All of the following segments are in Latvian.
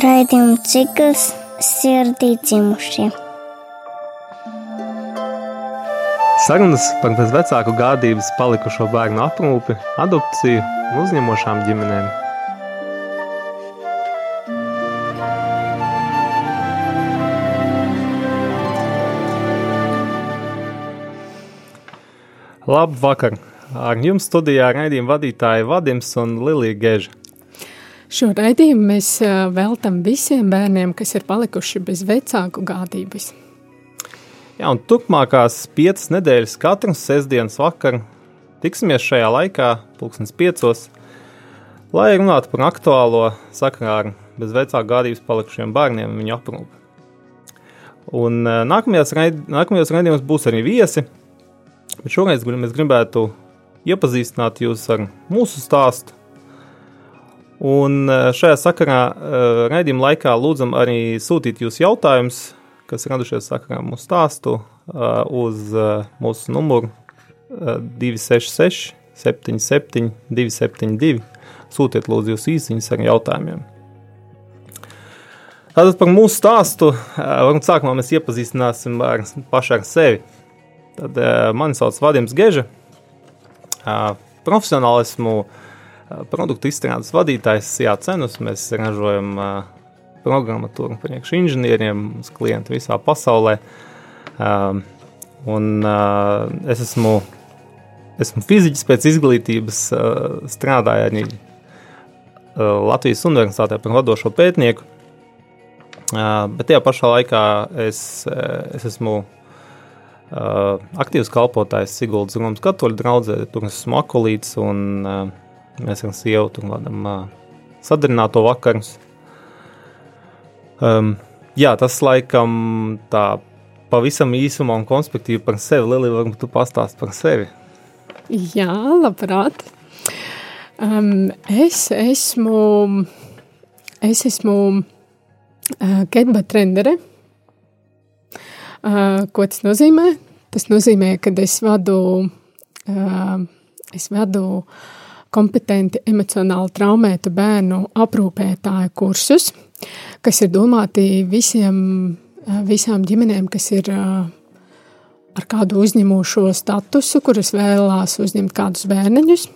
Raidījuma cikls sirdī dzimušie. Sarunas par bezvecāku gādības palikušo bērnu aprūpi, adopciju un uzņemošām ģimenēm. Labvakar! Ar jums studijā raidījuma vadītāja Vadims un Lilija Geža. Šo raidījumu mēs veltam visiem bērniem, kas ir palikuši bez vecāku gādības. Jā, un turpmākās piecas nedēļas katru sestdienas vakaru tiksimies šajā laikā, pulkstens piecos, lai runātu par aktuālo sakarā ar bez vecāku gādības palikušiem bērniem un viņu aprūpi. Un nākamajos, raid, nākamajos raidījumos būs arī viesi, bet šoreiz mēs gribētu iepazīstināt jūs ar mūsu stāstu. Un šajā sakarā raidījuma laikā lūdzam arī sūtīt jūsu jautājumus, kas radušies sakarā mūsu stāstu uz mūsu numuru 266 77 272. Sūtiet lūdzu jūs īsiņas ar jautājumiem. Tātad par mūsu stāstu, varbūt sākumā mēs iepazīstināsim ar pašu ar sevi. Tad mani sauc Vadims Geža, profesionāli esmu produktu izstrādes vadītājs Cenus. Mēs ražojam programmatūru priekš inženieriem, uz klientu visā pasaulē. Un es esmu, esmu fiziķis pēc izglītības, strādāju arī Latvijas Universitātē par vadošo pētnieku. Bet tajā pašā laikā es, es esmu aktīvs kalpotājs Siguldas Romas katoļu draudzē, tur esmu akolīts un uh, mēs ar sievu tur uh, sadarināto vakarus. Um, jā, tas laikam tā pavisam īsumā un konspektīvi par sevi. Lili, varbūt tu pastāst par sevi. Jā, labprāt. Um, es esmu, es esmu uh, ketba trendere. Uh, ko tas nozīmē? Tas nozīmē, ka es vadu, uh, es vadu kompetenti emocionāli traumētu bērnu aprūpētāju kursus, kas ir domāti visiem, uh, visām ģimenēm, kas ir uh, ar kādu uzņemošo statusu, kuras vēlās uzņemt kādus bērniņus.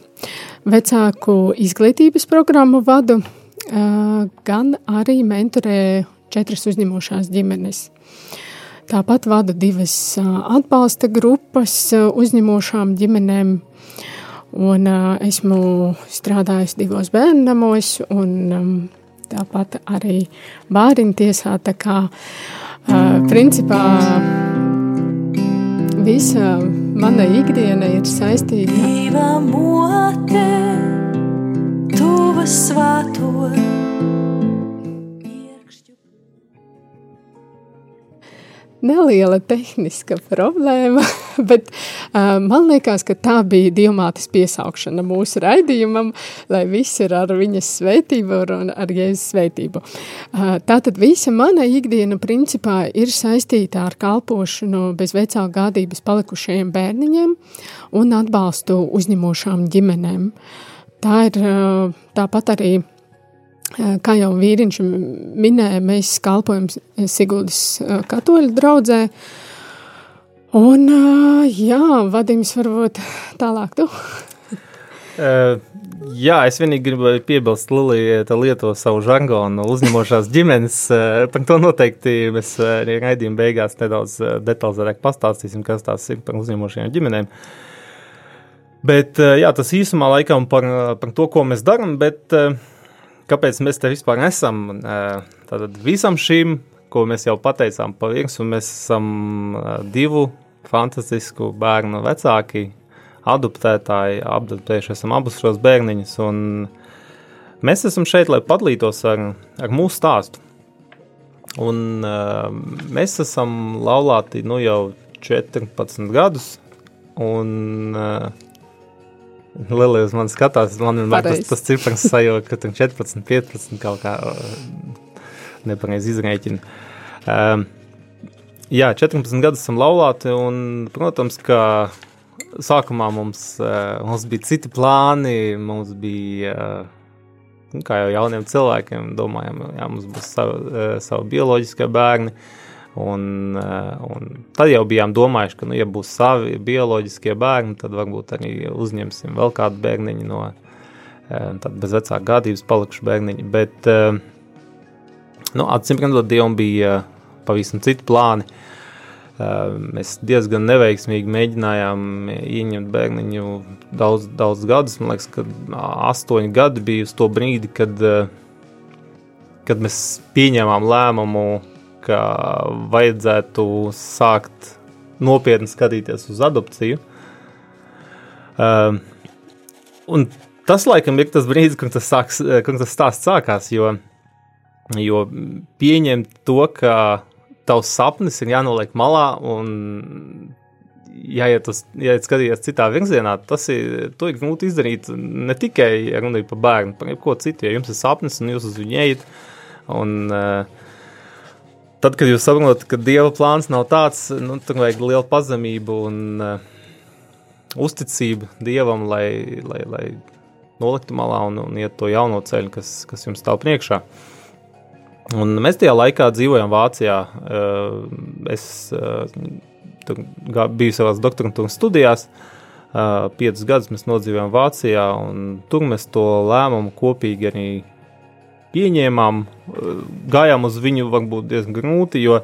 Vecāku izglītības programmu vadu, uh, gan arī mentorē četras uzņemošās ģimenes. Tāpat vada divas atbalsta grupas uzņemošām ģimenēm. Un, uh, esmu strādājis divos bērnu namos, un um, tāpat arī bērnu tiesā. Tā kā uh, principā visa mana ikdiena ir saistīta ar Dieva mote, tuva svāto. Neliela tehniska problēma, bet uh, man liekas, ka tā bija diamātes piesaukšana mūsu raidījumam, lai viss ir ar viņas svētību un ar Jēzus svētību. Uh, tātad visa mana ikdiena principā ir saistīta ar kalpošanu bez vecāku gādības palikušajiem bērniņiem un atbalstu uzņemošām ģimenēm. Tā ir uh, tāpat arī Kā jau vīriņš minēja, mēs kalpojam Siguldas katoļu draugzē. Un, jā, Vadims, varbūt tālāk tu. Uh, jā, es vienīgi gribu piebilst, Lilija lieto savu žargonu, uzņemošās ģimenes. Par to noteikti mēs raidījuma beigās nedaudz detalizētāk pastāstīsim, kas tās ir par uzņemošajām ģimenēm. Bet jā, tas īsumā laikam par, par to, ko mēs darām, bet uh, kāpēc mēs te vispār esam? Tātad visam šīm, ko mēs jau pateicām pa virsmu, mēs esam divu fantastisku bērnu vecāki, adoptētāji, adoptējuši esam abus šos bērniņus, un mēs esam šeit, lai padalītos ar, ar mūsu stāstu. Un mēs esam laulāti nu jau 14 gadus, un uh, Lielija uz mani skatās, man vienmēr tas, tas cipars sajūta, ka tur 14, 15 kaut kā nepareizi izrēķina. Um, jā, 14 gadus esam laulāti, un, protams, ka sākumā mums, uh, mums bija citi plāni, mums bija uh, kā jau jauniem cilvēkiem, domājam, jā, mums būs savi, savi bioloģiskie bērni. Un, un tad jau bijām domājuši, ka, nu, ja būs savi bioloģiskie bērni, tad varbūt arī uzņemsim vēl kādu bērniņu no tad bez vecāka gādības palikušu bērniņu. Bet, nu, acīm redzot, Dievam bija pavisam citi plāni. Mēs diezgan neveiksmīgi mēģinājām ieņemt bērniņu daudz, daudz gadus. Man liekas, ka astoņi gadi bija uz to brīdi, kad, kad mēs pieņēmām lēmumu, ka vajadzētu sākt nopietni skatīties uz adopciju. Un tas, laikam, ir tas brīdis, kad tas, sāks, kad tas stāsts sākās, jo, jo pieņemt to, ka tavs sapnis ir jānoliek malā un jāiet uz, jāiet skatīties citā virzienā, tas ir, ir grūti izdarīt ne tikai runājot par bērnu, par ko citu, ja jums ir sapnis un jūs uz viņu ejat, un uh, tad, kad jūs saprotat, ka Dieva plāns nav tāds, nu, tur vajag lielu pazemību un uh, uzticību Dievam, lai, lai, lai noliktu malā un, un iet to jauno ceļu, kas, kas jums stāv priekšā. Uh, Un mēs tajā laikā dzīvojām Vācijā. Eh, es eh, biju savā doktorantūras studijās. Eh, piecus gadus mēs nodzīvojām Vācijā, un tur mēs to lēmumu kopīgi arī pieņēmām. Gājām uz viņu varbūt diezgan grūti, jo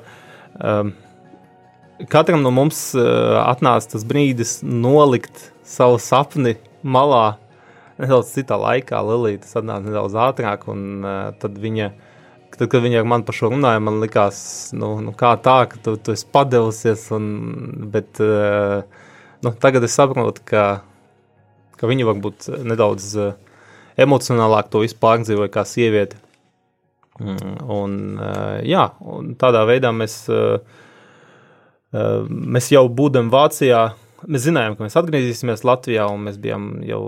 katram no mums atnāca tas brīdis nolikt savu sapni malā nedaudz citā laikā. Lilija tas atnāca nedaudz ātrāk, un tad viņa viņa Tad, kad viņi ar mani par šo runāja, man likās, nu, nu kā tā, ka tu, tu esi padevusies, un, bet uh, nu, tagad es saprotu, ka, ka viņi varbūt nedaudz uh, emocionālāk to visu pārdzīvoja kā sieviete. Mm, un, uh, jā, un tādā veidā mēs, uh, uh, mēs jau būdam Vācijā, mēs zinājām, ka mēs atgriezīsimies Latvijā, un mēs bijām jau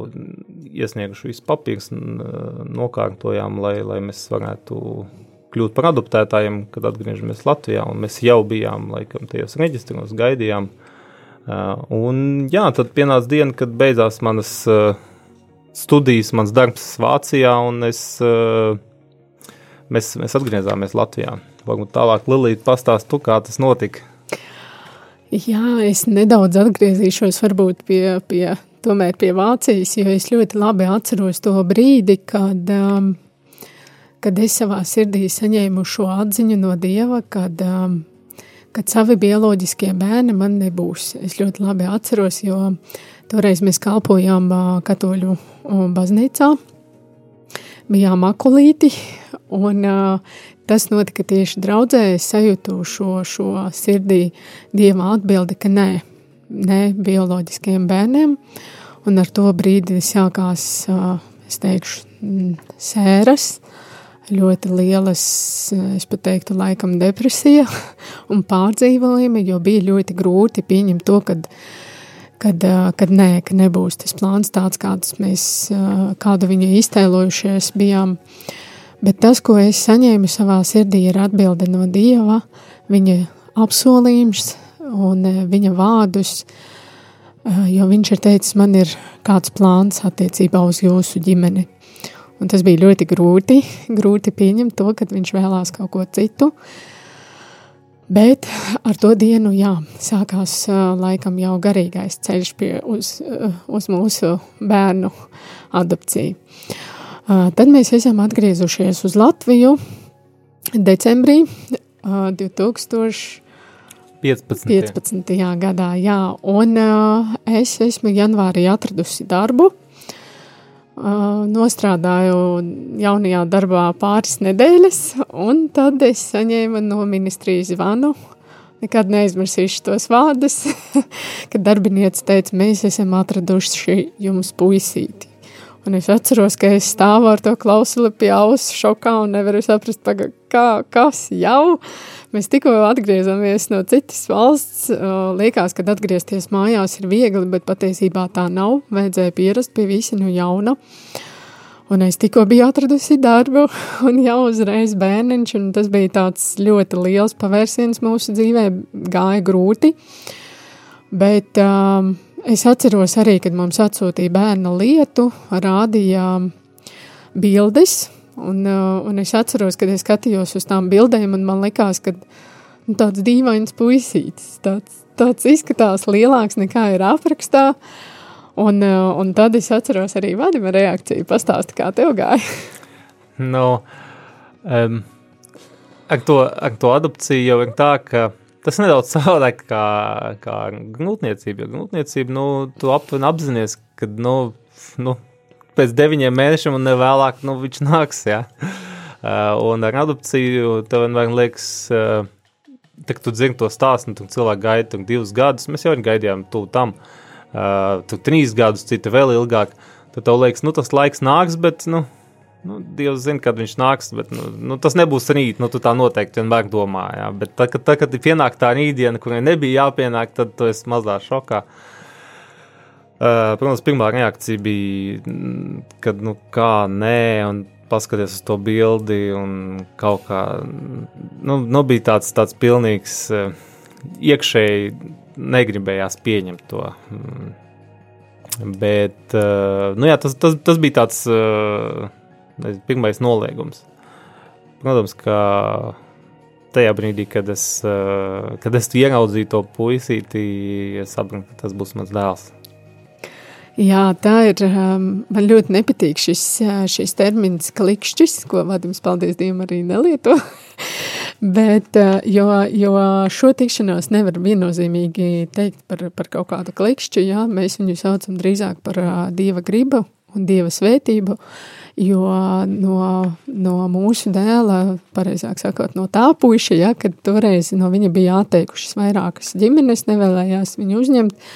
iesnieguši visu papīrus, nokārtojām, lai, lai mēs varētu kļūt par adoptētājiem, kad atgriežamies Latvijā. Mēs jau bijām laikam, tajos reģistros, gaidījām. Un jā, tad pienāca diena, kad beidzās manas uh, studijas, mans darbs Vācijā, un es, uh, mēs, mēs atgriezāmies Latvijā. Varbūt tālāk Lilija pastāst, tu, kā tas notika. Jā, es nedaudz atgriezīšos varbūt pie, pie, tomēr pie Vācijas, jo es ļoti labi atceros to brīdi, kad um, kad es savā sirdī saņēmu šo atziņu no Dieva, kad, um, kad savi bioloģiskie bērni man nebūs. Es ļoti labi atceros, jo toreiz mēs kalpojām uh, katoļu uh, baznīcā, bijām akulīti, un uh, tas notika tieši draudzē. Es sajūtu šo, šo sirdī Dieva atbildi, ka nē, nē bioloģiskiem bērniem, un ar to brīdi sākās, uh, es teikšu, sēras, ļoti lielas, es pat teiktu, laikam depresija un pārdzīvojumi, jo bija ļoti grūti pieņemt to, kad, kad, kad nē, ka nebūs tas plāns tāds, kāds mēs, kādu viņi iztēlojušies bijām. Bet tas, ko es saņēmu savā sirdī, ir atbilde no Dieva, viņa apsolījums un viņa vārdus, jo viņš ir teicis, man ir kāds plāns attiecībā uz jūsu ģimeni. Un tas bija ļoti grūti, grūti pieņemt to, ka viņš vēlās kaut ko citu. Bet ar to dienu, jā, sākās laikam jau garīgais ceļš pie, uz, uz mūsu bērnu adopciju. Tad mēs esam atgriezušies uz Latviju decembrī 2015. 15. gadā, jā, un es esmu janvārī atradusi darbu Nostrādāju jaunajā darbā pāris nedēļas, un tad es saņēmu no ministrijas zvanu. Nekad neaizmirsīšu tos vārdus, kad darbinieci teica, mēs esam atraduši jums puisīti. Un es atceros, ka es stāvu ar to klausuli pie ausu šokā un nevaru saprast, kā, kas jau. Mēs tikko atgriezāmies no citas valsts. Liekas, ka atgriezties mājās ir viegli, bet patiesībā tā nav. Vajadzēja pierast pie visa no jauna. Un es tikko biju atradusi darbu, un jau uzreiz bērniņš, un tas bija tāds ļoti liels pavērsiens mūsu dzīvē, gāja grūti. Bet um, es atceros arī, kad mums atsūtīja bērnu lietu, rādīja bildes, un, uh, un es atceros, kad es skatījos uz tām bildēm, un man likās, ka nu, tāds dīvains puisītis, tāds, tāds izskatās lielāks nekā ir aprakstā, un, uh, un tad es atceros arī Vadima reakciju, pastāsti, kā tev gāja. no, um, ar, to, ar to adopciju jau ir tā, ka tas nedaudz savādāk kā, kā grūtniecība. Grūtniecība, nu, tu aptuveni apzinājies, ka, nu, nu, pēc deviņiem mēnešiem un nevēlāk, nu, viņš nāks, jā. Uh, un ar adopciju tev vienmēr liekas, uh, tā, tu dzirdi to stāstu, un cilvēki gaida divus gadus, mēs jau gaidījām tu tam, uh, tu trīs gadus, cita vēl ilgāk, tad tev liekas, nu, tas laiks nāks, bet, nu, Nu, Dievs zina, kad viņš nāks, bet nu, nu, tas nebūs rīt. Nu, tu tā noteikti vienmēr domā. Jā. Bet tad, kad, tad, kad pienāk tā rītdiena, kurai nebija jāpienāk, tad tu esi mazā šokā. Uh, protams, pirmā reakcija bija, kad nu, kā nē, un paskaties uz to bildi, kaut kā nu, nu, bija tāds, tāds pilnīgs uh, iekšēji negribējās pieņemt to. Mm. Bet, uh, nu jā, tas, tas, tas bija tāds. Uh, pirmais noliegums. Protams, ka tajā brīdī, kad es, eh, kad es ieraudzīju to puisīti, es sapratu, ka tas būs mans dēls. Jā, tā ir. Um, man ļoti nepatīk šis, eh, šis termins, klikšķis, ko Vadims, paldies Dievam, arī nelieto. Bet, eh, jo, jo šo tikšanos nevar viennozīmīgi teikt par, par kaut kādu klikšķi. Jā, mēs viņu saucam drīzāk par dieva gribu un dieva svētību. Uh, Jo no, no mūsu dēla, pareizāk sakot, no tā puiša, ja, kad toreiz no viņa bija atteikušas vairākas ģimenes, nevēlējās viņu uzņemt,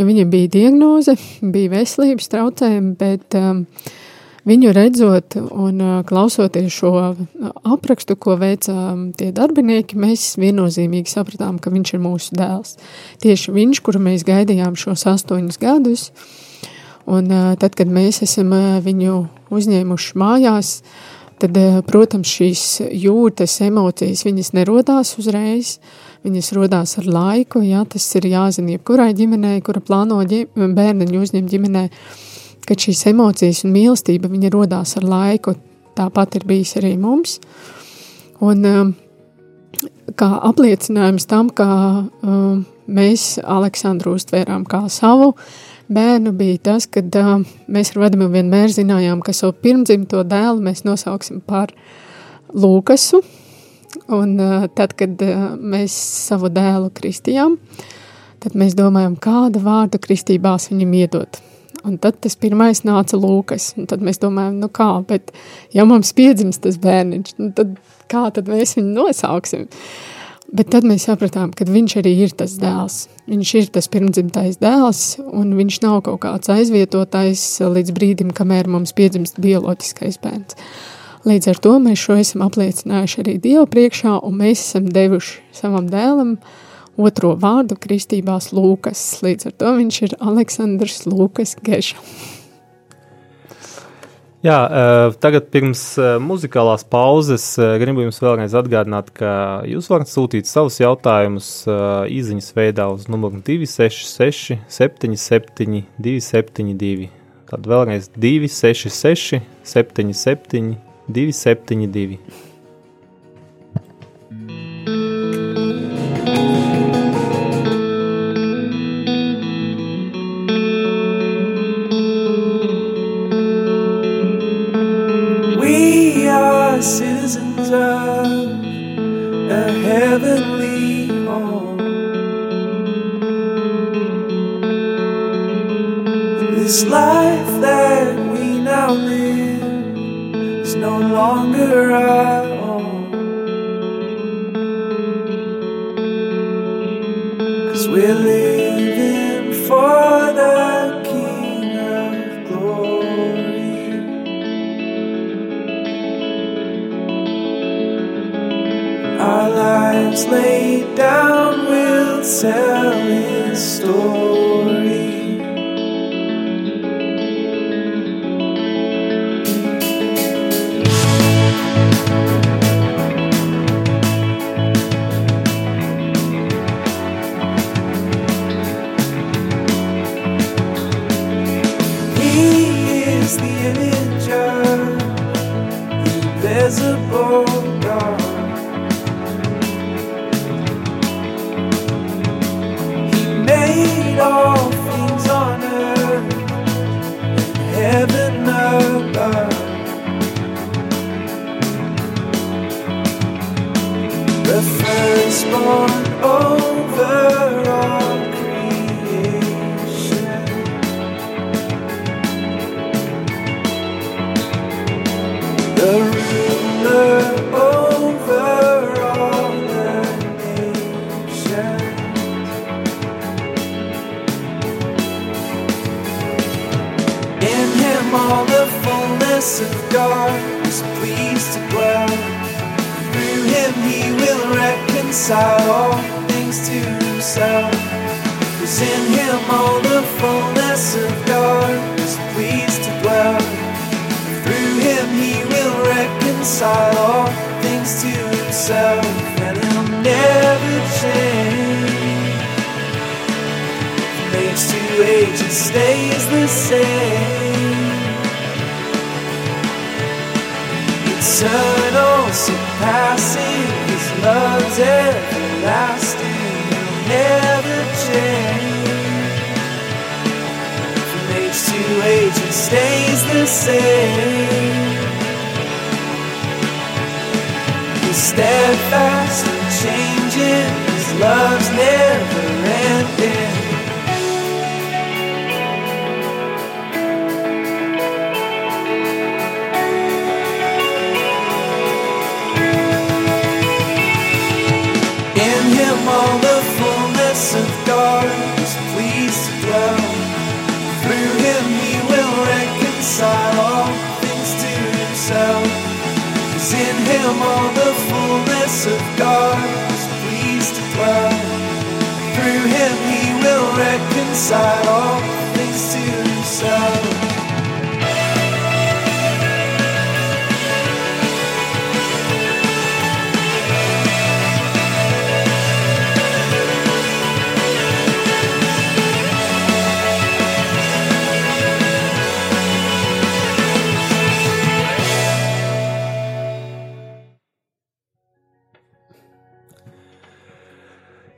jo viņam bija diagnoze, bija veselības traucējumi, bet um, viņu redzot un uh, klausoties šo aprakstu, ko veica um, tie darbinieki, mēs viennozīmīgi sapratām, ka viņš ir mūsu dēls. Tieši viņš, kuru mēs gaidījām šos astoņus gadus, Un, tad, kad mēs esam viņu uzņēmuši mājās, tad, protams, šīs jūtas, emocijas, viņas nerodās uzreiz, viņas rodās ar laiku, jā, tas ir jāzina jebkurai ģimenei, kura plāno bērniņu uzņemt ģimenei, kad šīs emocijas un mīlestība, viņa rodās ar laiku, tāpat ir bijis arī mums. Un, kā apliecinājums tam, ka mēs Aleksandru uztvērām kā savu, uh, bērnu bija tas, ka uh, mēs ar Vadimu vienmēr zinājām, ka savu pirmdzimto dēlu mēs nosauksim par Lūkasu. Un uh, tad, kad uh, mēs savu dēlu kristījām, tad mēs domājam, kādu vārdu kristībās viņam iedot. Un tad tas pirmais nāca Lūkas, tad mēs domājam, nu kā, bet ja mums piedzimst tas bērniņš, nu tad kā tad mēs viņu nosauksim? Uh, Bet tad mēs sapratām, ka viņš arī ir tas dēls. Viņš ir tas pirmdzimtais dēls, un viņš nav kaut kāds aizvietotais līdz brīdim, kamēr mums piedzimst bioloģiskais bērns. Līdz ar to mēs šo esam apliecinājuši arī Dievu priekšā, un mēs esam devuši savam dēlam otro vārdu kristībās Lūkas. Līdz ar to viņš ir Aleksandrs Lūkas Geša. Jā, tagad pirms muzikālās pauzes gribu jums vēlreiz atgādināt, ka jūs varat sūtīt savus jautājumus īsiņas veidā uz numuru 266, 77, 272. Tad vēlreiz 266, 77, 272. This life that we now live is no longer our own. Cause we're living for the King of Glory. Our lives laid down will tell His story. Reconcile all things to himself. Cause in him all the fullness of God is pleased to dwell. Through him he will reconcile all things to himself. And he'll never change. From age to age it stays the same. Eternal, surpassing, love's everlasting. He'll never change. From age to age it stays the same. He's steadfast and changing, his love's never ending. Him all the fullness of God is pleased to dwell. Through him he will reconcile all things to himself.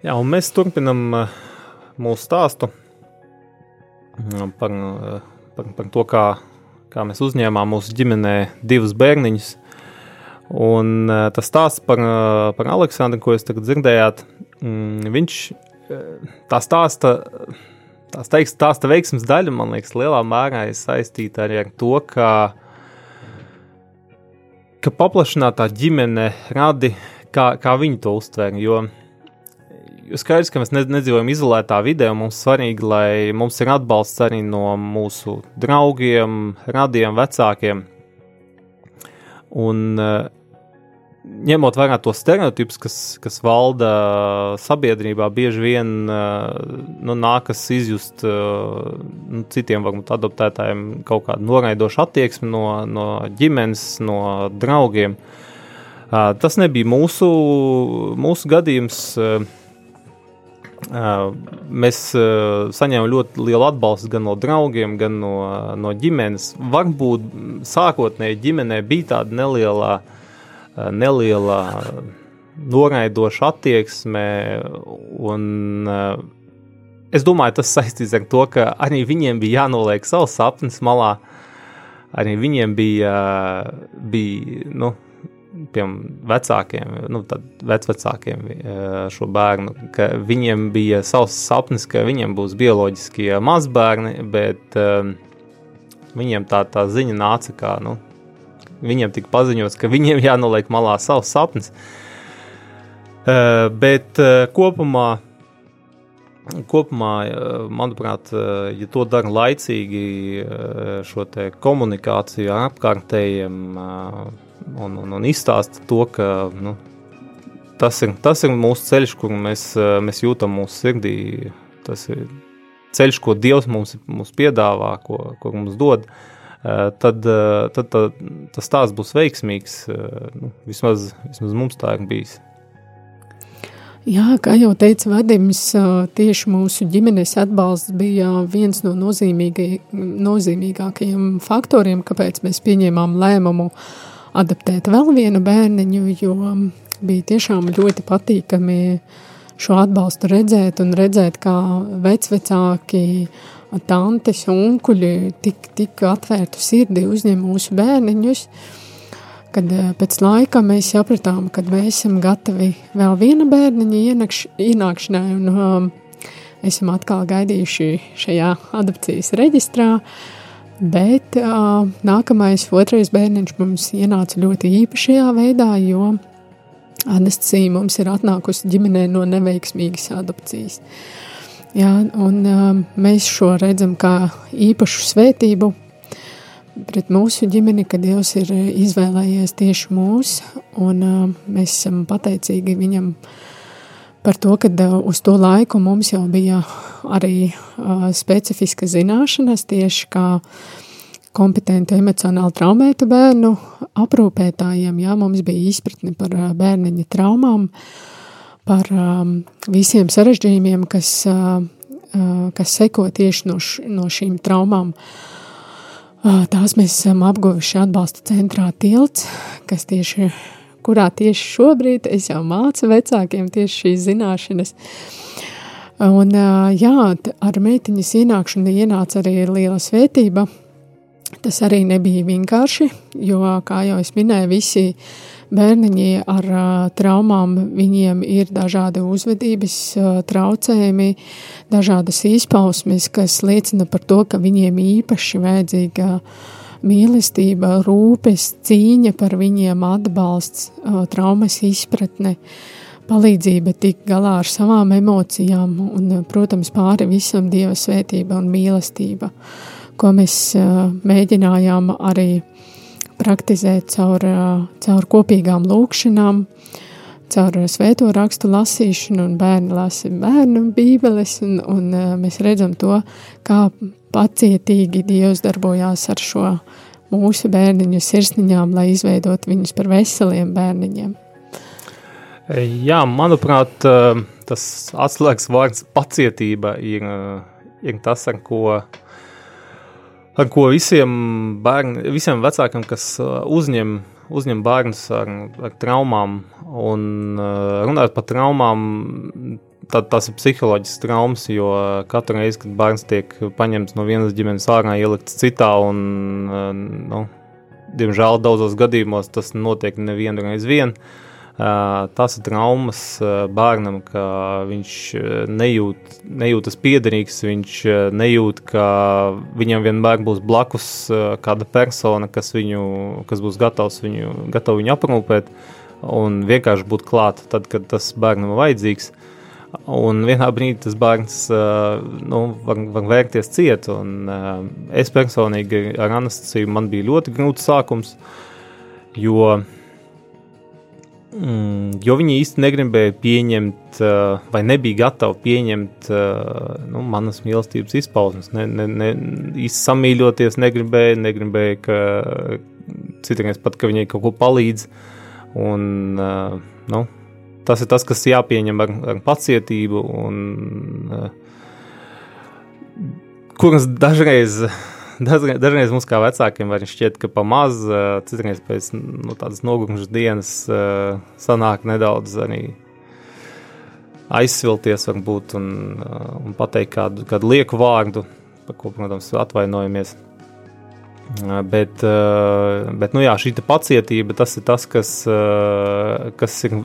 Jā, un mēs turpinām uh, mūsu stāstu uh, par, uh, par, par to, kā, kā mēs uzņēmām mūsu ģimenē divus bērniņus. Un uh, tas stāsts par, uh, par Aleksandru, ko jūs tagad dzirdējāt, mm, viņš uh, tā stāsta, tās teiks, stāsta veiksmes daļa, man liekas, lielā mērā ir saistīta arī ar to, ka, ka paplašinātā ģimene radi, kā, kā viņi to uztver, jo jo skaidrs, ka mēs ne- nedzīvojam izolētā vidē, un mums svarīgi, lai mums ir atbalsts arī no mūsu draugiem, radiem, vecākiem. Un eh, ņemot vērā tos stereotipus, kas, kas valda sabiedrībā, bieži vien eh, nu, nākas izjust eh, nu, citiem, varbūt adoptētājiem, kaut kādu noraidošu attieksmi no, no ģimenes, no draugiem. Tas nebija mūsu, mūsu gadījums. Mēs saņēmām ļoti lielu atbalstu gan no draugiem, gan no, no ģimenes. Varbūt sākotnēji ģimenē bija tāda neliela, neliela noraidoša attieksme. Un, es domāju, tas saistīts ar to, ka arī viņiem bija jānoliek savs sapnis malā. Arī viņiem bija, bija nu, piemēram, vecākiem, nu, vecākiem šo bērnu, ka viņiem bija savs sapnis, ka viņiem būs bioloģiskie mazbērni, bet um, viņiem tā, tā ziņa nāca, kā nu, viņiem tika paziņots, ka viņiem jānoliek malā savs sapnis. Uh, bet uh, kopumā, kopumā, uh, manuprāt, ja to dara laicīgi, šo komunikāciju ar apkārtējiem, un, un, un izstāsta to, ka nu, tas, ir, tas ir mūsu ceļš, kur mēs, mēs jūtam mūsu sirdī. Tas ir ceļš, ko Dievs mums, mums piedāvā, ko, ko mums dod. Tad, tad, tad tas tās būs veiksmīgs. Nu, vismaz, vismaz mums tā ir bijis. Jā, kā jau teica Vadims, tieši mūsu ģimenes atbalsts bija viens no nozīmīgākajiem faktoriem, kāpēc mēs pieņēmām lēmumu adaptēt vēl vienu bērniņu, jo bija tiešām ļoti patīkami šo atbalstu redzēt un redzēt, kā vecvecāki, tantes un unkuļi tik, tik atvērtu sirdi uzņem mūsu bērniņus. Kad eh, pēc laika mēs sapratām, ka mēs esam gatavi vēl viena bērniņa ienākš, ienākšanai un um, esam atkal gaidījuši šajā adopcijas reģistrā. Bet uh, nākamais, otrais bērniņš mums ienāca ļoti īpašajā veidā, jo Anastasija mums ir atnākusi ģimenē no neveiksmīgas adopcijas. Jā, un uh, mēs šo redzam kā īpašu svētību pret mūsu ģimeni, ka Dievs ir izvēlējies tieši mūs, un uh, mēs esam pateicīgi viņam par to, ka uh, uz to laiku mums jau bija arī uh, specifiska zināšanas tieši kā kompetentu emocionāli traumētu bērnu aprūpētājiem. Jā, mums bija izpratne par bērniņa traumām, par um, visiem sarežģījumiem, kas, kas seko tieši no, š, no šīm traumām. Tās mēs esam apguvuši atbalsta centrā tilts, kas tieši, kurā tieši šobrīd es jau mācu vecākiem tieši šīs zināšanas. Un jā, ar meitiņas ienākšanu ienāca arī liela svētība – Tas arī nebija vienkārši, jo, kā jau es minēju, visi bērniņi ar uh, traumām, viņiem ir dažādi uzvedības uh, traucējumi, dažādas izpausmes, kas liecina par to, ka viņiem īpaši vajadzīga mīlestība, rūpes, cīņa par viņiem, atbalsts, traumas izpratne, palīdzība tikt galā ar savām emocijām un, protams, pāri visam Dieva svētība un mīlestība. Ko mēs mēģinājām arī praktizēt caur, caur kopīgām lūkšanām, caur svēto rakstu lasīšanu, un bērni lasa bērnu bībeles, un, un mēs redzam to, kā pacietīgi Dievs darbojās ar šo mūsu bērniņu sirsniņām, lai izveidot viņus par veseliem bērniņiem. Jā, manuprāt, tas atslēgas vārds pacietība ir, ir tas, ar ko ar ko visiem, bērni, visiem vecākiem, kas uzņem, uzņem bērnus ar, ar traumām, un uh, runājot par traumām, tā, tās ir psiholoģiskas traumas, jo katru reizi, kad bērns tiek paņemts no vienas ģimenes ārā, ielikts citā, un, uh, nu, diemžēl daudzos gadījumos tas notiek nevienu reizi vien, uh, tas ir traumas bērnam, ka viņš nejūt, nejūtas piederīgs, viņš nejūt, ka viņam vienmēr būs blakus kāda persona, kas, viņu, kas būs gatavs viņu, gatavu viņu aprūpēt un vienkārši būt klāt tad, kad tas bērnam ir vajadzīgs. Un vienā brīdī tas bērns nu, var, var vērties ciet. Un, es personīgi ar Anastasiju man bija ļoti grūts sākums, jo uh, Mm, jo viņi īsti negribēja pieņemt, uh, vai nebija gatavi pieņemt uh, nu, manas mīlestības izpausmes. Ne, ne, ne, īsti samīļoties negribēja, negribēja, ka citreiz pat, ka viņai kaut ko palīdz. Un, uh, nu, tas ir tas, kas jāpieņem ar, ar pacietību, un kuras dažreiz dažreiz, mums kā vecākiem var šķiet, ka pamaz, citreiz pēc nu, tādas nogurumšas dienas sanāk nedaudz arī aizsvilties varbūt un, un pateikt kādu, kādu lieku vārdu, par ko, protams, atvainojamies. Bet, bet nu jā, šī pacietība, tas ir tas, kas, kas ir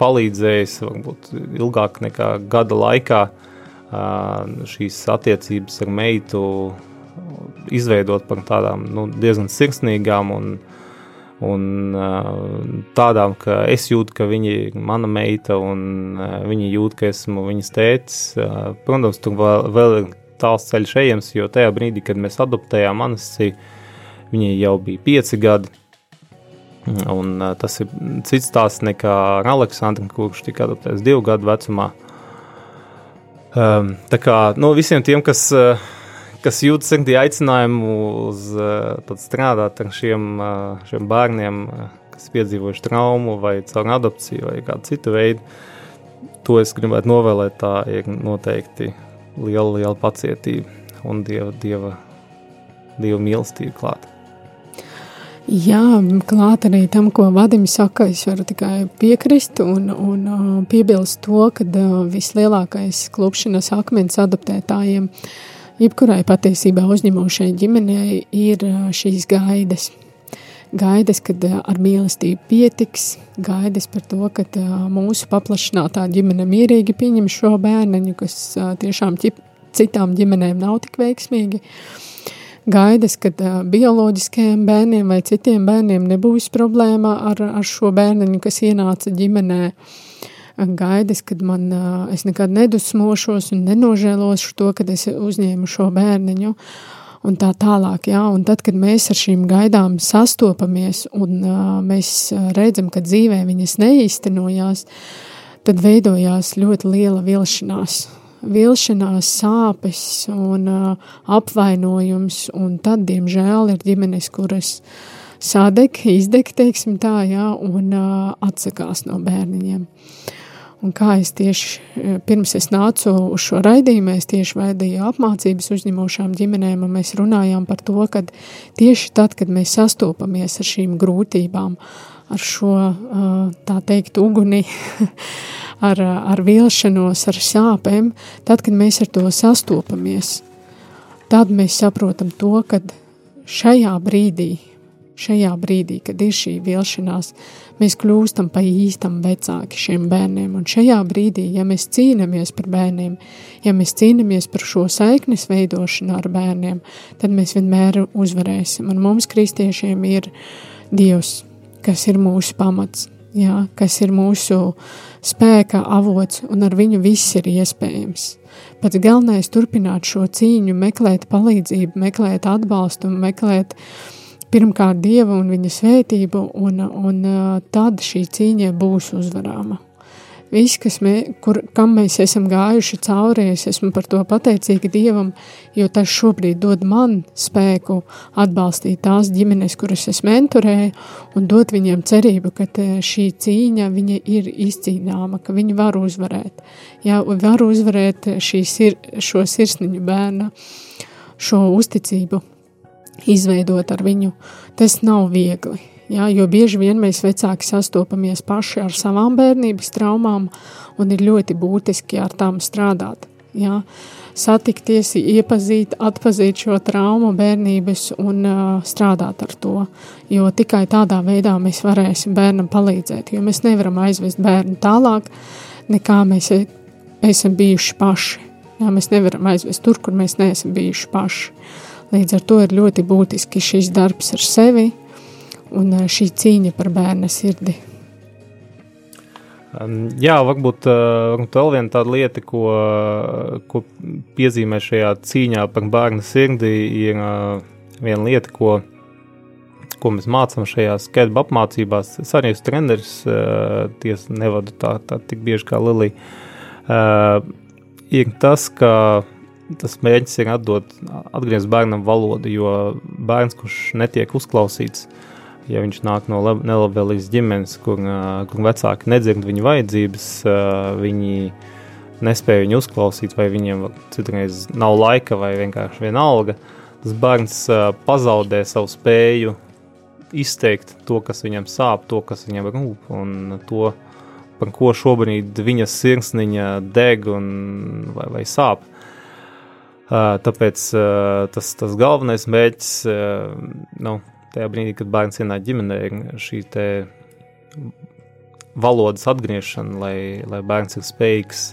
palīdzējis varbūt ilgāk nekā gada laikā šīs attiecības ar meitu izveidot par tādām nu, diezgan sirsnīgām un, un tādām, ka es jūtu, ka viņi ir mana meita un viņi jūt, ka esmu viņas tētis. Protams, tur vēl, vēl ir tāls ceļš ejams, jo tajā brīdī, kad mēs adoptējām Anastasiju, viņai jau bija pieci gadi. Un, uh, tas ir cits stāsts nekā ar Aleksandru, kurš tika adoptēts divu gadu vecumā. Um, tā kā nu, visiem tiem, kas uh, kas jūt sirdī aicinājumu uz uh, strādāt ar šiem, uh, šiem bērniem, uh, kas piedzīvojuši traumu vai caur adopciju vai kādu citu veidu. To es gribētu novēlēt. Tā ir noteikti liela, liela pacietība un dieva, dieva, dieva mīlestība klāta. Jā, klāt arī tam, ko Vadims saka, es varu tikai piekrist un, un uh, piebilst to, ka uh, vislielākais klupšanas akmens adaptētājiem, jebkurai patiesībā uzņemošai ģimenei, ir šīs gaidas. Gaidas, kad ar mīlestību pietiks, gaidas par to, ka mūsu paplašinātā ģimene mierīgi pieņem šo bērniņu, kas tiešām ķip, citām ģimenēm nav tik veiksmīgi. Gaidas, ka bioloģiskajiem bērniem vai citiem bērniem nebūs problēma ar, ar šo bērniņu, kas ienāca ģimenē. Gaidas, kad man, es nekad nedusmošos un nenožēlošu to, kad es uzņēmu šo bērniņu. Un tā tālāk, jā, un tad, kad mēs ar šīm gaidām sastopamies un uh, mēs redzam, ka dzīvē viņas neīstenojās, tad veidojās ļoti liela vilšanās vilšanās, sāpes un uh, apvainojums, un tad, diemžēl, ir ģimenes, kuras sadeg, izdeg, teiksim tā, jā, un uh, atsakās no bērniņiem. Un kā es tieši pirms es nācu uz šo raidījumu, es tieši veidīju apmācības uzņemošām ģimenēm, un mēs runājām par to, ka tieši tad, kad mēs sastopamies ar šīm grūtībām, ar šo, tā teikt, uguni, ar, ar vilšanos, ar sāpēm, tad, kad mēs ar to sastopamies, tad mēs saprotam to, ka šajā brīdī, šajā brīdī, kad ir šī vilšanās, mēs kļūstam pa īstam vecāki šiem bērniem. Un šajā brīdī, ja mēs cīnāmies par bērniem, ja mēs cīnāmies par šo saiknes veidošanu ar bērniem, tad mēs vienmēr uzvarēsim. Un mums, kristiešiem, ir Dievs, kas ir mūsu pamats, jā, kas ir mūsu spēka avots, un ar viņu viss ir iespējams. Pats galvenais ir turpināt šo cīņu, meklēt palīdzību, meklēt atbalstu un meklēt pirmkārt dievu un viņa svētību, un, un tad šī cīņa būs uzvarāma. Viss, kas mē, kur, kam mēs esam gājuši cauri, es esmu par to pateicīga Dievam, jo tas šobrīd dod man spēku atbalstīt tās ģimenes, kuras es mentorēju, un dot viņiem cerību, ka šī cīņa ir izcīnāma, ka viņi var uzvarēt. Jā, var uzvarēt sir, šo sirsniņu bērnu, šo uzticību, izveidot ar viņu. Tas nav viegli Jā, jo bieži vien mēs vecāki sastopamies paši ar savām bērnības traumām, un ir ļoti būtiski ar tām strādāt. Jā. Satikties, iepazīt, atpazīt šo traumu bērnības un uh, strādāt ar to. Jo tikai tādā veidā mēs varēsim bērnam palīdzēt, jo mēs nevaram aizvest bērnu tālāk, nekā mēs e, esam bijuši paši. Jā, mēs nevaram aizvest tur, kur mēs neesam bijuši paši. Līdz ar to ir ļoti būtiski šis darbs ar sevi, un šī cīņa par bērna sirdi. Jā, varbūt, varbūt vēl viena tāda lieta, ko, ko piezīmē šajā cīņā par bērnu sirdi, ir viena lieta, ko, ko mēs mācām šajās skēdba apmācībās. Es arī esmu treneris, tiesa nevadu tā, tā tik bieži kā Lilija. Ir tas, ka tas mērķis ir atdot, atgriezt bērnam valodu, jo bērns, kurš netiek uzklausīts, uh, ja viņš nāk no nelabvēlīgas ģimenes, kur, kur vecāki nedzird viņa vajadzības, viņi nespēja viņu uzklausīt, vai viņiem citreiz nav laika, vai vienkārši vienalga, tas bērns pazaudē savu spēju izteikt to, kas viņam sāp, to, kas viņam rūp, un to, par ko šobrīd viņa sirsniņa deg un, vai, vai sāp. Tāpēc tas, tas galvenais mērķis, nu, tajā brīdī, kad bērns ienāk ģimenē, ir šī valodas atgriešana, lai, lai bērns ir spējīgs,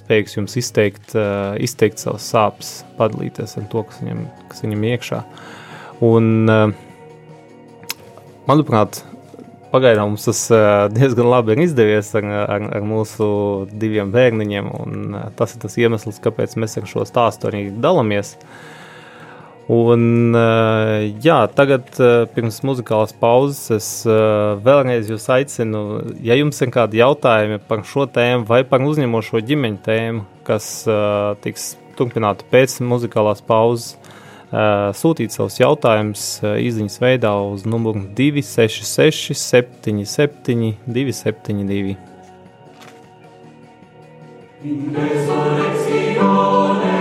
spējīgs jums izteikt, izteikt savas sāpes, padalīties ar to, kas viņam, kas viņam iekšā. Un, manuprāt, pagaidām mums tas diezgan labi ir izdevies ar, ar, ar mūsu diviem bērniņiem, un tas ir tas iemesls, kāpēc mēs ar šo stāstu arī dalāmies. Un, eh, jā, tagad, eh, pirms muzikālās pauzes, es eh, vēlreiz jūs aicinu, ja jums ir kādi jautājumi par šo tēmu vai par uzņemošo ģimeņu tēmu, kas tiks turpināta pēc muzikālās pauzes, sūtīt savus jautājumus izziņas veidā uz numuru 266 77 272. In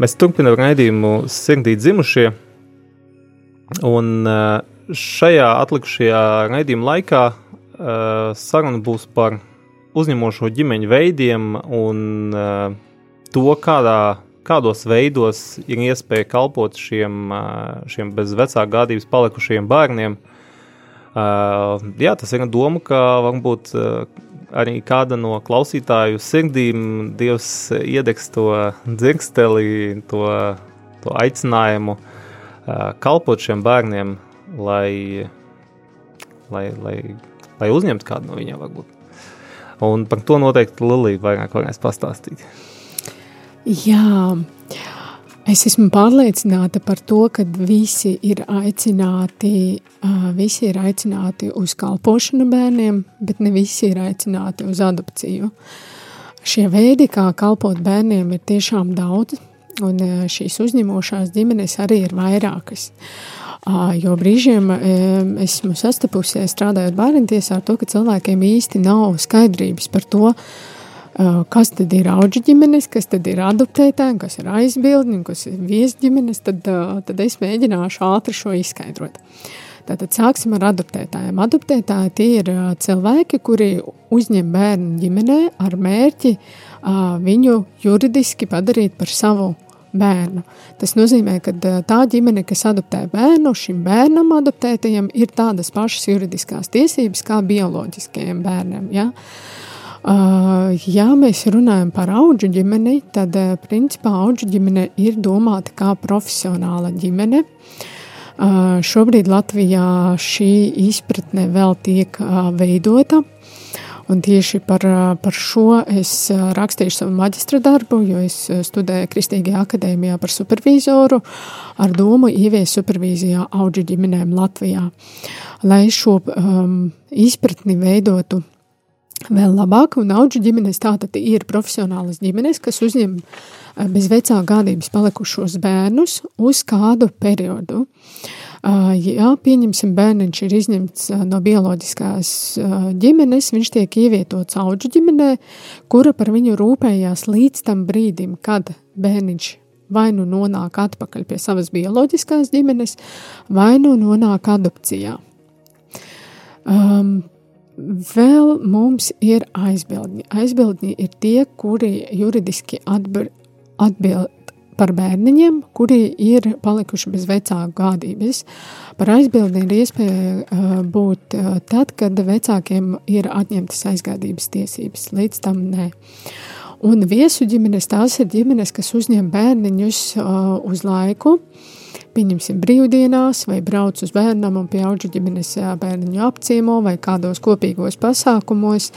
Mēs turpinām raidījumu Sirdī dzimušie. Un eh, šajā atlikušajā raidījuma laikā eh, saruna būs par uzņemošo ģimeņu veidiem un eh, to, kādā, kādos veidos ir iespēja kalpot šiem, šiem bez vecāku gādības palikušajiem bērniem. Jā, tas ir doma, ka varbūt arī kāda no klausītāju sirdīm Dievs iedegs to dzirksteli, to, to aicinājumu uh, kalpot šiem bērniem, lai, lai, lai, lai uzņemtu kādu no viņiem varbūt. Un par to noteikti Lilija vairāk varēs pastāstīt. Jā, Es esmu pārliecināta par to, ka visi ir aicināti, visi ir aicināti uz kalpošanu bērniem, bet ne visi ir aicināti uz adopciju. Šie veidi, kā kalpot bērniem, ir tiešām daudz, un šīs uzņemošās ģimenes arī ir vairākas. Jo brīžiem esmu sastapusies strādājot bērntiesā ar to, ka cilvēkiem īsti nav skaidrības par to, kas tad ir auģu ģimenes, kas tad ir adoptētāji, kas ir aizbildņi, kas ir viesģimenes, tad, tad es mēģināšu ātri šo izskaidrot. Tātad sāksim ar adoptētājiem. Adoptētāji tie ir cilvēki, kuri uzņem bērnu ģimenē ar mērķi viņu juridiski padarīt par savu bērnu. Tas nozīmē, ka tā ģimene, kas adoptē bērnu, šim bērnam adoptētajam ir tādas pašas juridiskās tiesības kā bioloģiskajiem bērniem. Ja? Uh, ja mēs runājam par augu ģimeni, tad uh, principā augu ģimene ir domāta kā profesionāla ģimene. Uh, šobrīd Latvijā šī izpratne vēl tiek veidota. Un tieši par, par šo es rakstīšu savu maģistra darbu, jo es studēju Kristīgajā akadēmijā par supervizoru ar domu ievies supervīzijā augu ģimenēm Latvijā. Lai šo um, izpratni veidotu vēl labāk, un auģu ģimenes tātad ir profesionālas ģimenes, kas uzņem eh, bez vecā gādības palikušos bērnus uz kādu periodu. Uh, ja pieņemsim, bērniņš ir izņemts uh, no bioloģiskās ģimenes, viņš tiek ievietots auģu ģimenē, kura par viņu rūpējās līdz tam brīdim, kad bērniņš vai nu nonāk atpakaļ pie savas bioloģiskās ģimenes, vai nu nonāk adopcijā. Um, Vēl mums ir aizbildņi. Aizbildņi ir tie, kuri juridiski atbild, par bērniņiem, kuri ir palikuši bez vecāku gādības. Par aizbildni ir iespēja uh, būt uh, tad, kad vecākiem ir atņemtas aizgādības tiesības. Līdz tam nē. Un viesu ģimenes tās ir ģimenes, kas uzņem bērniņus uh, uz laiku. Uh, pieņemsim, brīvdienās, vai brauc uz bērnam un pie auģu ģimenes bērniņu apciemo vai kādos kopīgos pasākumos.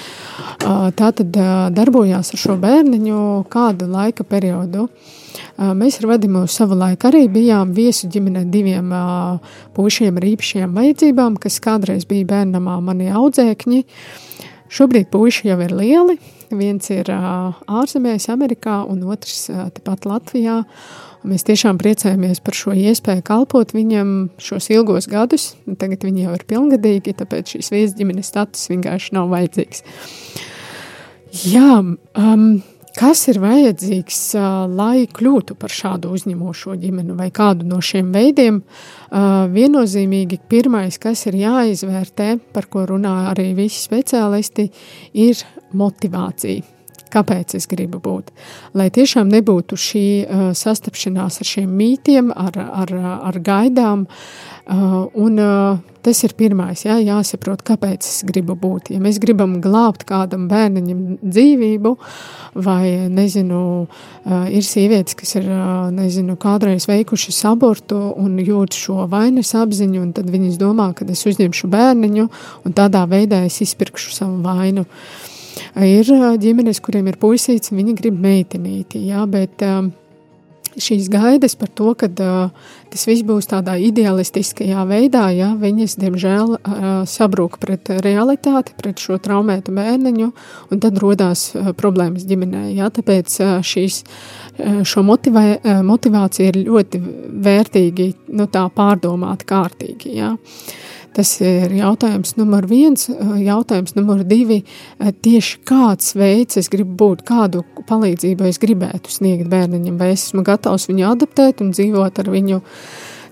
Tā tad darbojās ar šo bērniņu kādu laika periodu. Mēs ar Vadimu savu laiku arī bijām viesu ģimenē diviem pušiem ar īpašiem vajadzībām, kas kādreiz bija bērnamā mani audzēkņi. Šobrīd puiši jau ir lieli. Viens ir ārzemēs, Amerikā, un otrs tepat Latvijā. Mēs tiešām priecājamies par šo iespēju kalpot viņam šos ilgos gadus. Tagad viņi jau ir pilngadīgi, tāpēc šīs viesas ģimenes status vienkārši nav vajadzīgs. Jā, um, kas ir vajadzīgs, uh, lai kļūtu par šādu uzņemošo ģimeni vai kādu no šiem veidiem? Uh, viennozīmīgi pirmais, kas ir jāizvērtē, par ko runā arī visi speciālisti, ir motivācija kāpēc es gribu būt. Lai tiešām nebūtu šī uh, sastapšanās ar šiem mītiem, ar, ar, ar gaidām. Uh, un uh, tas ir pirmais, jā, jāsaprot, kāpēc es gribu būt. Ja mēs gribam glābt kādam bērniņam dzīvību, vai, nezinu, uh, ir sievietes, kas ir, uh, nezinu, kādreiz veikušas abortu un jūt šo vainas apziņu, un tad viņas domā, ka es uzņemšu bērniņu, un tādā veidā es izpirkšu savu vainu. Uh, Ir ģimenes, kuriem ir puisīts, viņi grib meitenīti, jā, bet šīs gaidas par to, ka tas viss būs tādā idealistiskajā veidā, jā, viņas, diemžēl, sabrūk pret realitāti, pret šo traumētu bērniņu, un tad rodās problēmas ģimenē, jā, tāpēc šīs, šo motivē, motivācija ir ļoti vērtīgi, nu tā pārdomāt kārtīgi, jā. Tas ir jautājums numur viens. Jautājums numur divi - tieši kāds veids es gribu būt, kādu palīdzību es gribētu sniegt bērniņam, vai es esmu gatavs viņu adaptēt un dzīvot ar viņu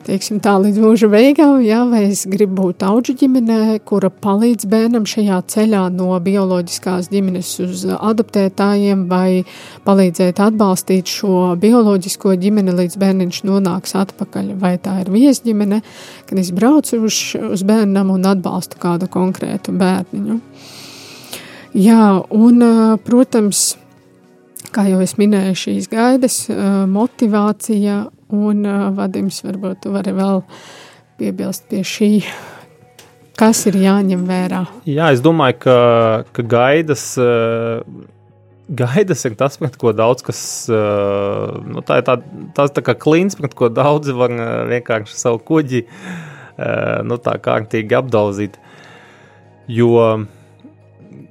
teiksim, tā līdz mūža beigām, jā, vai es gribu būt auģu ģimenē, kura palīdz bērnam šajā ceļā no bioloģiskās ģimenes uz adoptētājiem, vai palīdzēt atbalstīt šo bioloģisko ģimeni, līdz bērniņš nonāks atpakaļ, vai tā ir viesģimene, kad es braucu uz, uz bērnam un atbalstu kādu konkrētu bērniņu. Jā, un, protams, kā jau es minēju, šīs gaidas, motivācija Un uh, Vadims, varbūt tu vari vēl piebilst pie šī, kas ir jāņem vērā. Jā, es domāju, ka, ka gaidas. Uh, Gaidas ir tas, pret ko daudz kas. Nu, tā ir tā, tās tā kā klints, pret ko daudzi var vienkārši savu kuģi nu, tā kārtīgi apdauzīt. Jo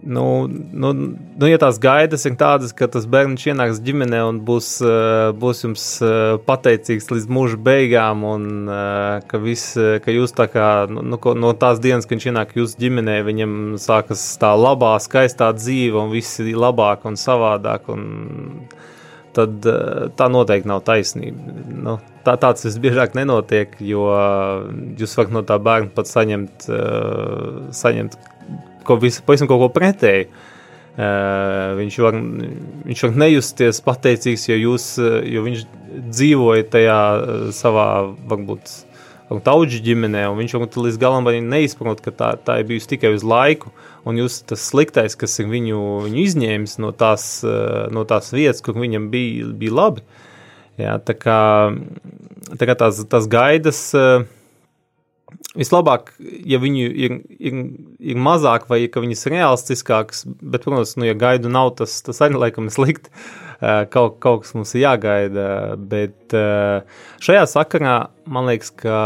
nu, nu, nu, ja tās gaidas ir tādas, ka tas bērns ienāks ģimenē un būs, eh, būs jums eh, pateicīgs līdz mūža beigām, un eh, ka, vis, ka jūs tā kā nu, nu no tās dienas, kad viņš ienāk jūsu ģimenē, viņam sākas tā labā, skaistā dzīve, un viss ir labāk un savādāk. Un, tad tā noteikti nav taisnība. Nu, tā, tāds visbiežāk nenotiek, jo jūs varat no tā bērna pat saņemt, saņemt ko visu, pavisam kaut ko pretēju. Uh, viņš, var, viņš var nejusties pateicīgs, jo, jūs, jo viņš dzīvoja tajā savā, varbūt, tauģu ģimenē, un viņš varbūt līdz galam neizprot, ka tā, tā ir bijusi tikai uz laiku, un jūs tas sliktais, kas ir viņu, viņu izņēmis no tās, no tās vietas, kur viņam bija, bija labi. Jā, tā kā, tā kā tās, tās gaidas. Uh, Vislabāk, ja viņu ir, ir, ir mazāk, vai ka viņas ir realistiskākas, bet, protams, nu, ja gaidu nav, tas, tas arī laikam ir slikti. Kaut, kaut kas mums ir jāgaida. Bet šajā sakarā man liekas, ka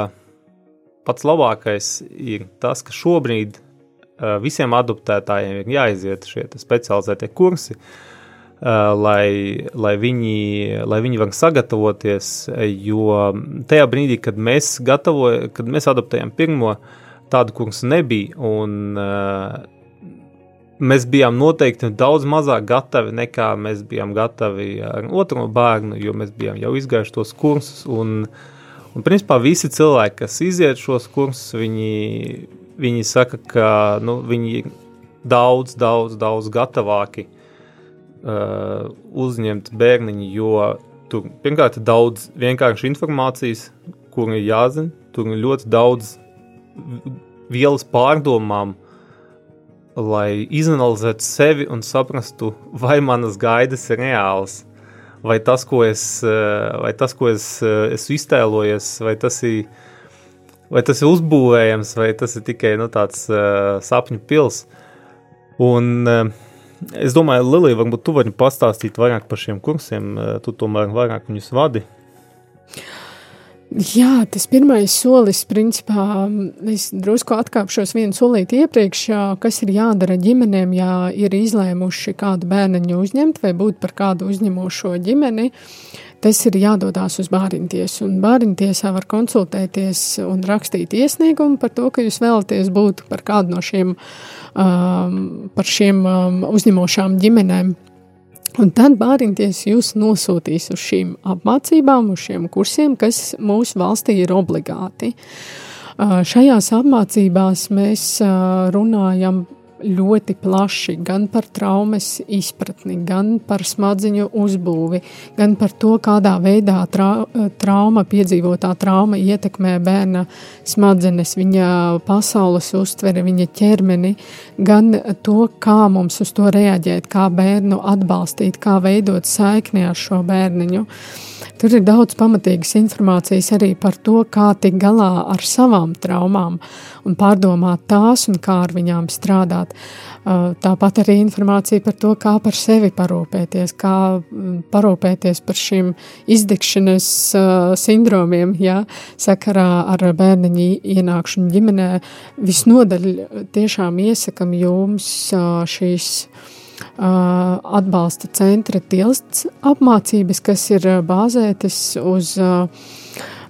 pats labākais ir tas, ka šobrīd visiem adoptētājiem ir jāiziet šie specializētie kursi. Uh, Eh, lai, lai, viņi, lai viņi var sagatavoties, jo tajā brīdī, kad mēs gatavojam, kad mēs adoptējam pirmo, tādu kursu nebija, un mēs bijām noteikti daudz mazāk gatavi nekā mēs bijām gatavi ar otro bērnu, jo mēs bijām jau izgājuši tos kursus, un, un principā visi cilvēki, kas iziet šos kursus, viņi, viņi saka, ka nu, viņi ir daudz, daudz, daudz gatavāki uh, uzņemt bērniņu, jo tur pirmkārt ir daudz vienkārši informācijas, kur ir jāzina, tur ir ļoti daudz vielas pārdomām, lai izanalizētu sevi un saprastu, vai manas gaidas ir reālas, vai tas, ko es, uh, vai tas, ko es uh, esmu iztēlojies, vai tas ir, vai tas ir uzbūvējams, vai tas ir tikai nu, tāds uh, sapņu pils. Un, uh, es domāju, Lilija, varbūt tu vari pastāstīt vairāk par šiem kursiem, uh, tu tomēr vairāk viņus vadi. Jā, tas pirmais solis, principā, es drusku atkāpšos vienu solīti iepriekš, kas ir jādara ģimenēm, ja ir izlēmuši kādu bērniņu uzņemt vai būt par kādu uzņemošo ģimeni. Tas ir jādodas uz bāriņtiesu, bāriņtiesā var konsultēties un rakstīt iesniegumu par to, ka jūs vēlaties būt par kādu no šiem, um, par šiem um, uzņemošām ģimenēm. Un tad bāriņties jūs nosūtīs uz šīm apmācībām, uz šiem kursiem, kas mūsu valstī ir obligāti. Šajās apmācībās mēs runājam ļoti plaši gan par traumas izpratni, gan par smadziņu uzbūvi, gan par to, kādā veidā tra trauma, piedzīvotā trauma ietekmē bērna smadzenes, viņa pasaules uztveri, viņa ķermeni, gan to, kā mums uz to reaģēt, kā bērnu atbalstīt, kā veidot saikni ar šo bērniņu. Tur ir daudz pamatīgas informācijas arī par to, kā tikt galā ar savām traumām un pārdomāt tās un kā ar viņām strādāt. Uh, tāpat arī informācija par to, kā par sevi parūpēties, kā mm, parūpēties par šiem izdegšanas uh, sindromiem, ja, sakarā ar bērniņu ienākšanu ģimenē. Visnodaļ tiešām iesakam jums uh, šīs atbalsta centra tilsts apmācības, kas ir bāzētas uz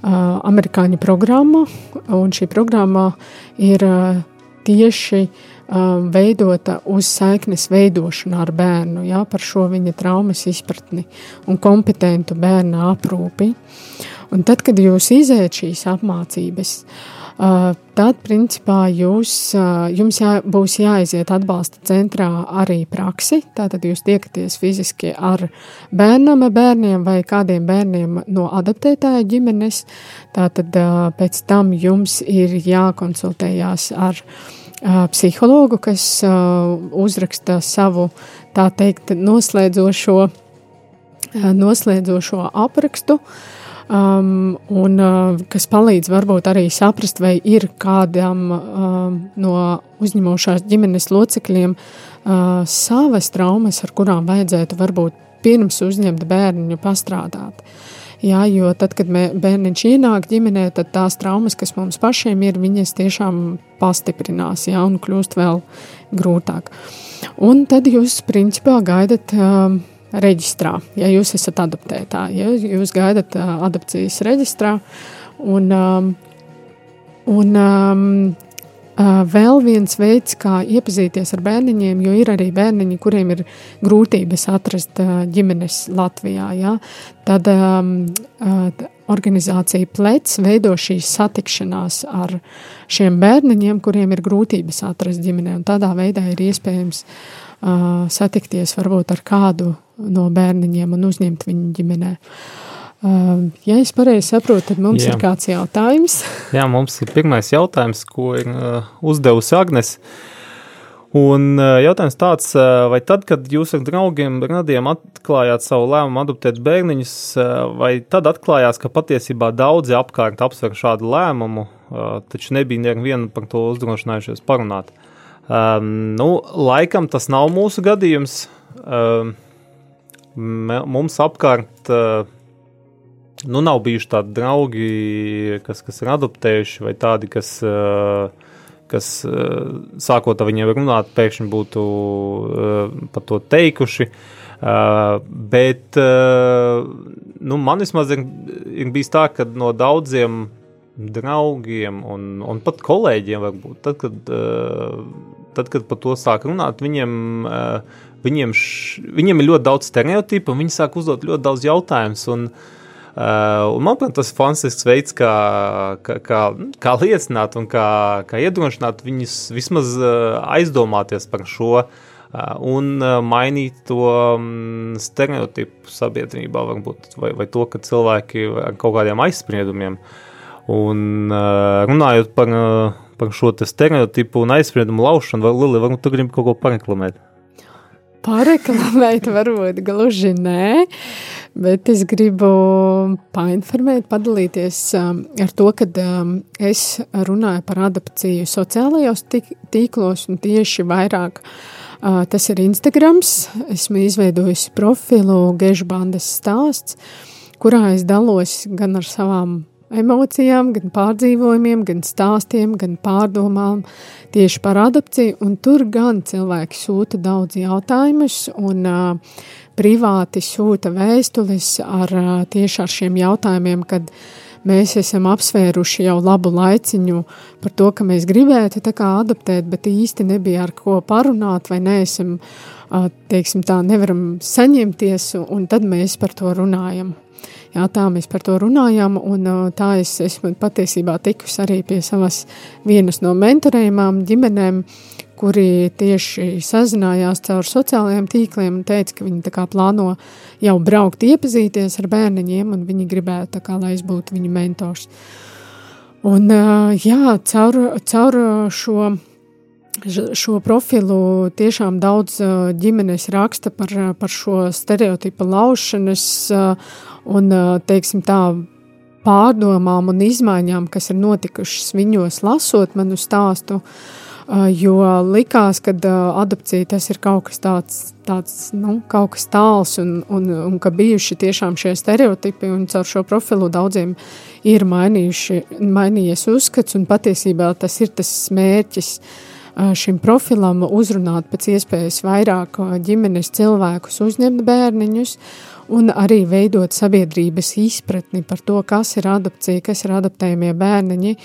amerikāņu programmu, un šī programma ir tieši veidota uz saiknes veidošanu ar bērnu, jā, par šo viņa traumas izpratni un kompetentu bērna aprūpi. Un tad, kad jūs iziet šīs apmācības, uh, tad, principā, jūs, jums jā, būs jāiziet atbalsta centrā arī praksi. Tātad jūs tiekaties fiziski ar bērnam, bērniem vai kādiem bērniem no adaptētāja ģimenes. Tātad pēc tam jums ir jākonsultējās ar psihologu, kas uzraksta savu, tā teikt, noslēdzošo, noslēdzošo aprakstu. Uh, um, un uh, kas palīdz varbūt arī saprast, vai ir kādam um, no uzņemošās ģimenes locekļiem uh, savas traumas, ar kurām vajadzētu varbūt pirms uzņemt bērniņu pastrādāt. Jā, jo tad, kad mē, bērniņš ienāk ģimenē, tad tās traumas, kas mums pašiem ir, viņas tiešām pastiprinās jā, un kļūst vēl grūtāk. Un tad jūs principā gaidat um, reģistrā, ja jūs esat adaptētāji. Ja jūs gaidat adaptācijas reģistrā. Un, um, un um, vēl viens veids, kā iepazīties ar bērniņiem, jo ir arī bērniņi, kuriem ir grūtības atrast ģimenes Latvijā. Ja? Tad um, organizācija Plec veido šīs satikšanās ar šiem bērniņiem, kuriem ir grūtības atrast ģimenē. Tādā veidā ir iespējams uh, satikties varbūt ar kādu no bērniņiem un uzņemt viņu ģimenē. Uh, ja es pareizi saprotu, tad mums Jā. ir kāds jautājums. Jā, mums ir pirmais jautājums, ko ir uh, uzdevusi Agnes. Un uh, jautājums tāds, vai tad, kad jūs ar draugiem radiem atklājāt savu lēmumu adoptēt bērniņus, vai tad atklājās, ka patiesībā daudzi apkārt apsver šādu lēmumu, taču nebija neviena par to uzdrošinājušies parunāt? Um, nu, laikam tas nav mūsu gadījums. Um, mums apkārt nu, nav bijuši tādi draugi, kas, kas ir adoptējuši, vai tādi, kas, kas sākot ar viņiem runāt, pēkšņi būtu par to teikuši. Bet nu, man vismaz ir, ir bijis tā, ka no daudziem draugiem un, un pat kolēģiem, varbūt, tad, kad, tad, kad par to sāk runāt, viņiem viņiem, š, viņiem ir ļoti daudz stereotipu, un viņi sāk uzdot ļoti daudz jautājumus. Un, uh, un manuprāt, tas ir fantastisks veids, kā, kā, kā, kā liecināt un kā, kā iedrošināt viņus vismaz uh, aizdomāties par šo uh, un mainīt to um, stereotipu sabiedrībā, varbūt, vai, vai to, ka cilvēki ar kaut kādiem aizspriedumiem. Un runājot par, par šo stereotipu un aizspriedumu laušanu, vai Lili, varbūt tu gribi kaut ko pareklamēt? Pareklamēt, varbūt gluži nē, bet es gribu painformēt, padalīties um, ar to, ka um, es runāju par adaptāciju sociālajos tīklos un tieši vairāk Tas ir Instagrams. Esmu izveidojusi profilu Gežbandes stāsts, kurā es dalos gan ar savām emocijām, gan pārdzīvojumiem, gan stāstiem, gan pārdomām tieši par adopciju. Tur gan cilvēki sūta daudz jautājumus un uh, privāti sūta vēstules ar uh, tieši ar šiem jautājumiem, kad mēs esam apsvēruši jau labu laiciņu par to, ka mēs gribētu adaptēt, bet īsti nebija ar ko parunāt vai neesam, teiksim tā, nevaram saņemties, un tad mēs par to runājam. Jā, tā mēs par to runājām, un tā es esmu patiesībā tikusi arī pie savas vienas no mentorējumām ģimenēm, kuri tieši sazinājās caur sociālajiem tīkliem un teica, ka viņi plāno jau braukt iepazīties ar bērniņiem, un viņi gribētu kā, lai es būtu viņu mentors. Un jā, caur, caur šo šo profilu tiešām daudz ģimenes raksta par, par šo stereotipu laušanas un, teiksim tā, pārdomām un izmaiņām, kas ir notikušas viņos lasot manu stāstu, jo likās, ka adopcija tas ir kaut kas tāds, tāds nu, kaut kas tāls un, un, un ka bijuši tiešām šie stereotipi un caur šo profilu daudziem ir mainījies uzskats un patiesībā tas ir tas mērķis, uh, šim profilam uzrunāt pēc iespējas vairāk ģimenes cilvēkus, uzņemt bērniņus un arī veidot sabiedrības izpratni par to, kas ir adopcija, kas ir adoptējumie bērniņi,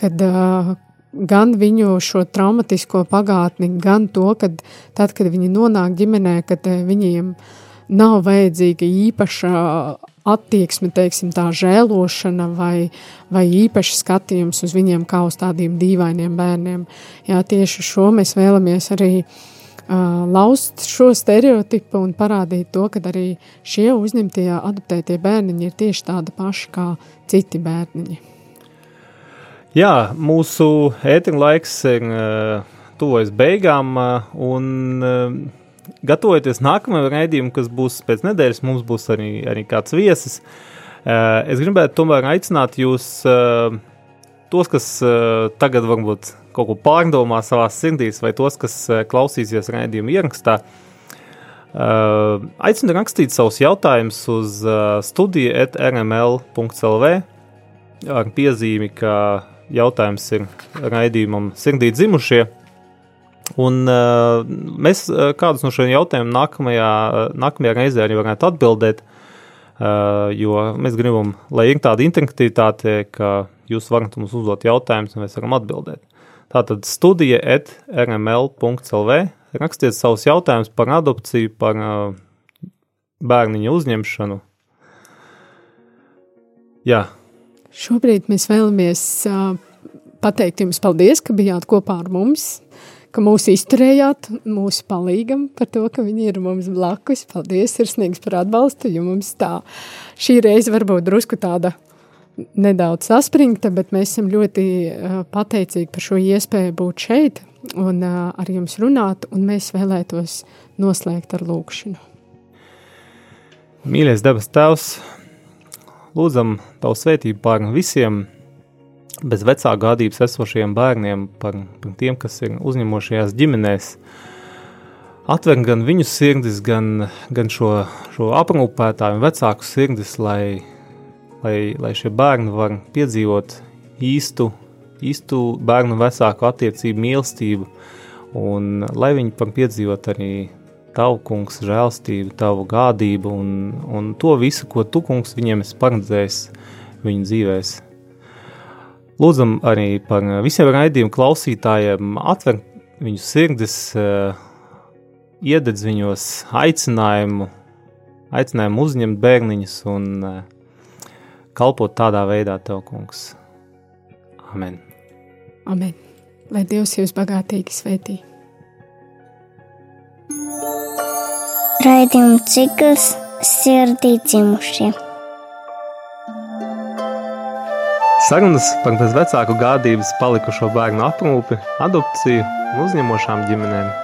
kad uh, gan viņu šo traumatisko pagātni, gan to, kad tad, kad viņi nonāk ģimenē, kad viņiem nav vajadzīga īpaša attieksme, teiksim, tā žēlošana vai, vai īpaši skatījums uz viņiem kā uz tādiem dīvainiem bērniem. Jā, tieši šo mēs vēlamies arī uh, laust šo stereotipu un parādīt to, ka arī šie uzņemtie adoptētie bērniņi ir tieši tādi paši kā citi bērniņi. Jā, mūsu ētiņa laiks ir uh, tuvojas beigām uh, un uh, gatavojoties nākamajam raidījumam, kas būs pēc nedēļas, mums būs arī, arī kāds viesis. Uh, es gribētu tomēr aicināt jūs, uh, tos, kas uh, tagad varbūt kaut ko pārdomā savā sirdīs, vai tos, kas klausīsies raidījuma ierakstā. Aicinu rakstīt savus jautājumus uz studiju rml.clv ar piezīmi, ka jautājums ir raidījumam sirdī dzimušie. Un uh, mēs uh, kādus no šiem jautājumiem nākamajā, uh, nākamajā reizē arī varētu atbildēt, uh, jo mēs gribam, lai ir tāda interaktivitāte, ka jūs varat mums uzdot jautājumus un mēs varam atbildēt. Tātad studija at rml.lv rakstiet savus jautājumus par adopciju, par uh, bērniņu uzņemšanu. Jā. Šobrīd mēs vēlamies pateikt jums paldies, ka bijāt kopā ar mums ka mūs izturējāt, mūsu palīgam par to, ka viņi ir mums blakus. Paldies, sirsnīgs par atbalstu, jo mums tā šī reize varbūt drusku tāda nedaudz saspringta, bet mēs esam ļoti uh, pateicīgi par šo iespēju būt šeit un uh, ar jums runāt, un mēs vēlētos noslēgt ar lūkšanu. Mīļais debes tēvs, lūdzam tavu svētību pār visiem, bez vecā gādības esošiem bērniem, par, par tiem, kas ir uzņemošajās ģimenēs. Atver gan viņu sirdis, gan, gan šo, šo aprūpētāju un vecāku sirdis, lai, lai, lai šie bērni var piedzīvot īstu, īstu bērnu vecāku attiecību mīlestību, un lai viņi var piedzīvot arī tavu kungs žēlstību, tavu gādību un, un to visu, ko tu kungs viņiem esi paredzējis viņu dzīvēs. Lūdzam arī par visiem raidījumu klausītājiem, atver viņu sirdis, eh, iededz viņos aicinājumu, aicinājumu uzņemt bērniņus un eh, kalpot tādā veidā tev, kungs. Amen. Amen. Lai Dievs jūs bagātīgi svētī. Raidījums cikls sirdī dzimušie. Sarunas par bezvecāku gādības palikušo bērnu aprūpi, adopciju un uzņemošām ģimenēm.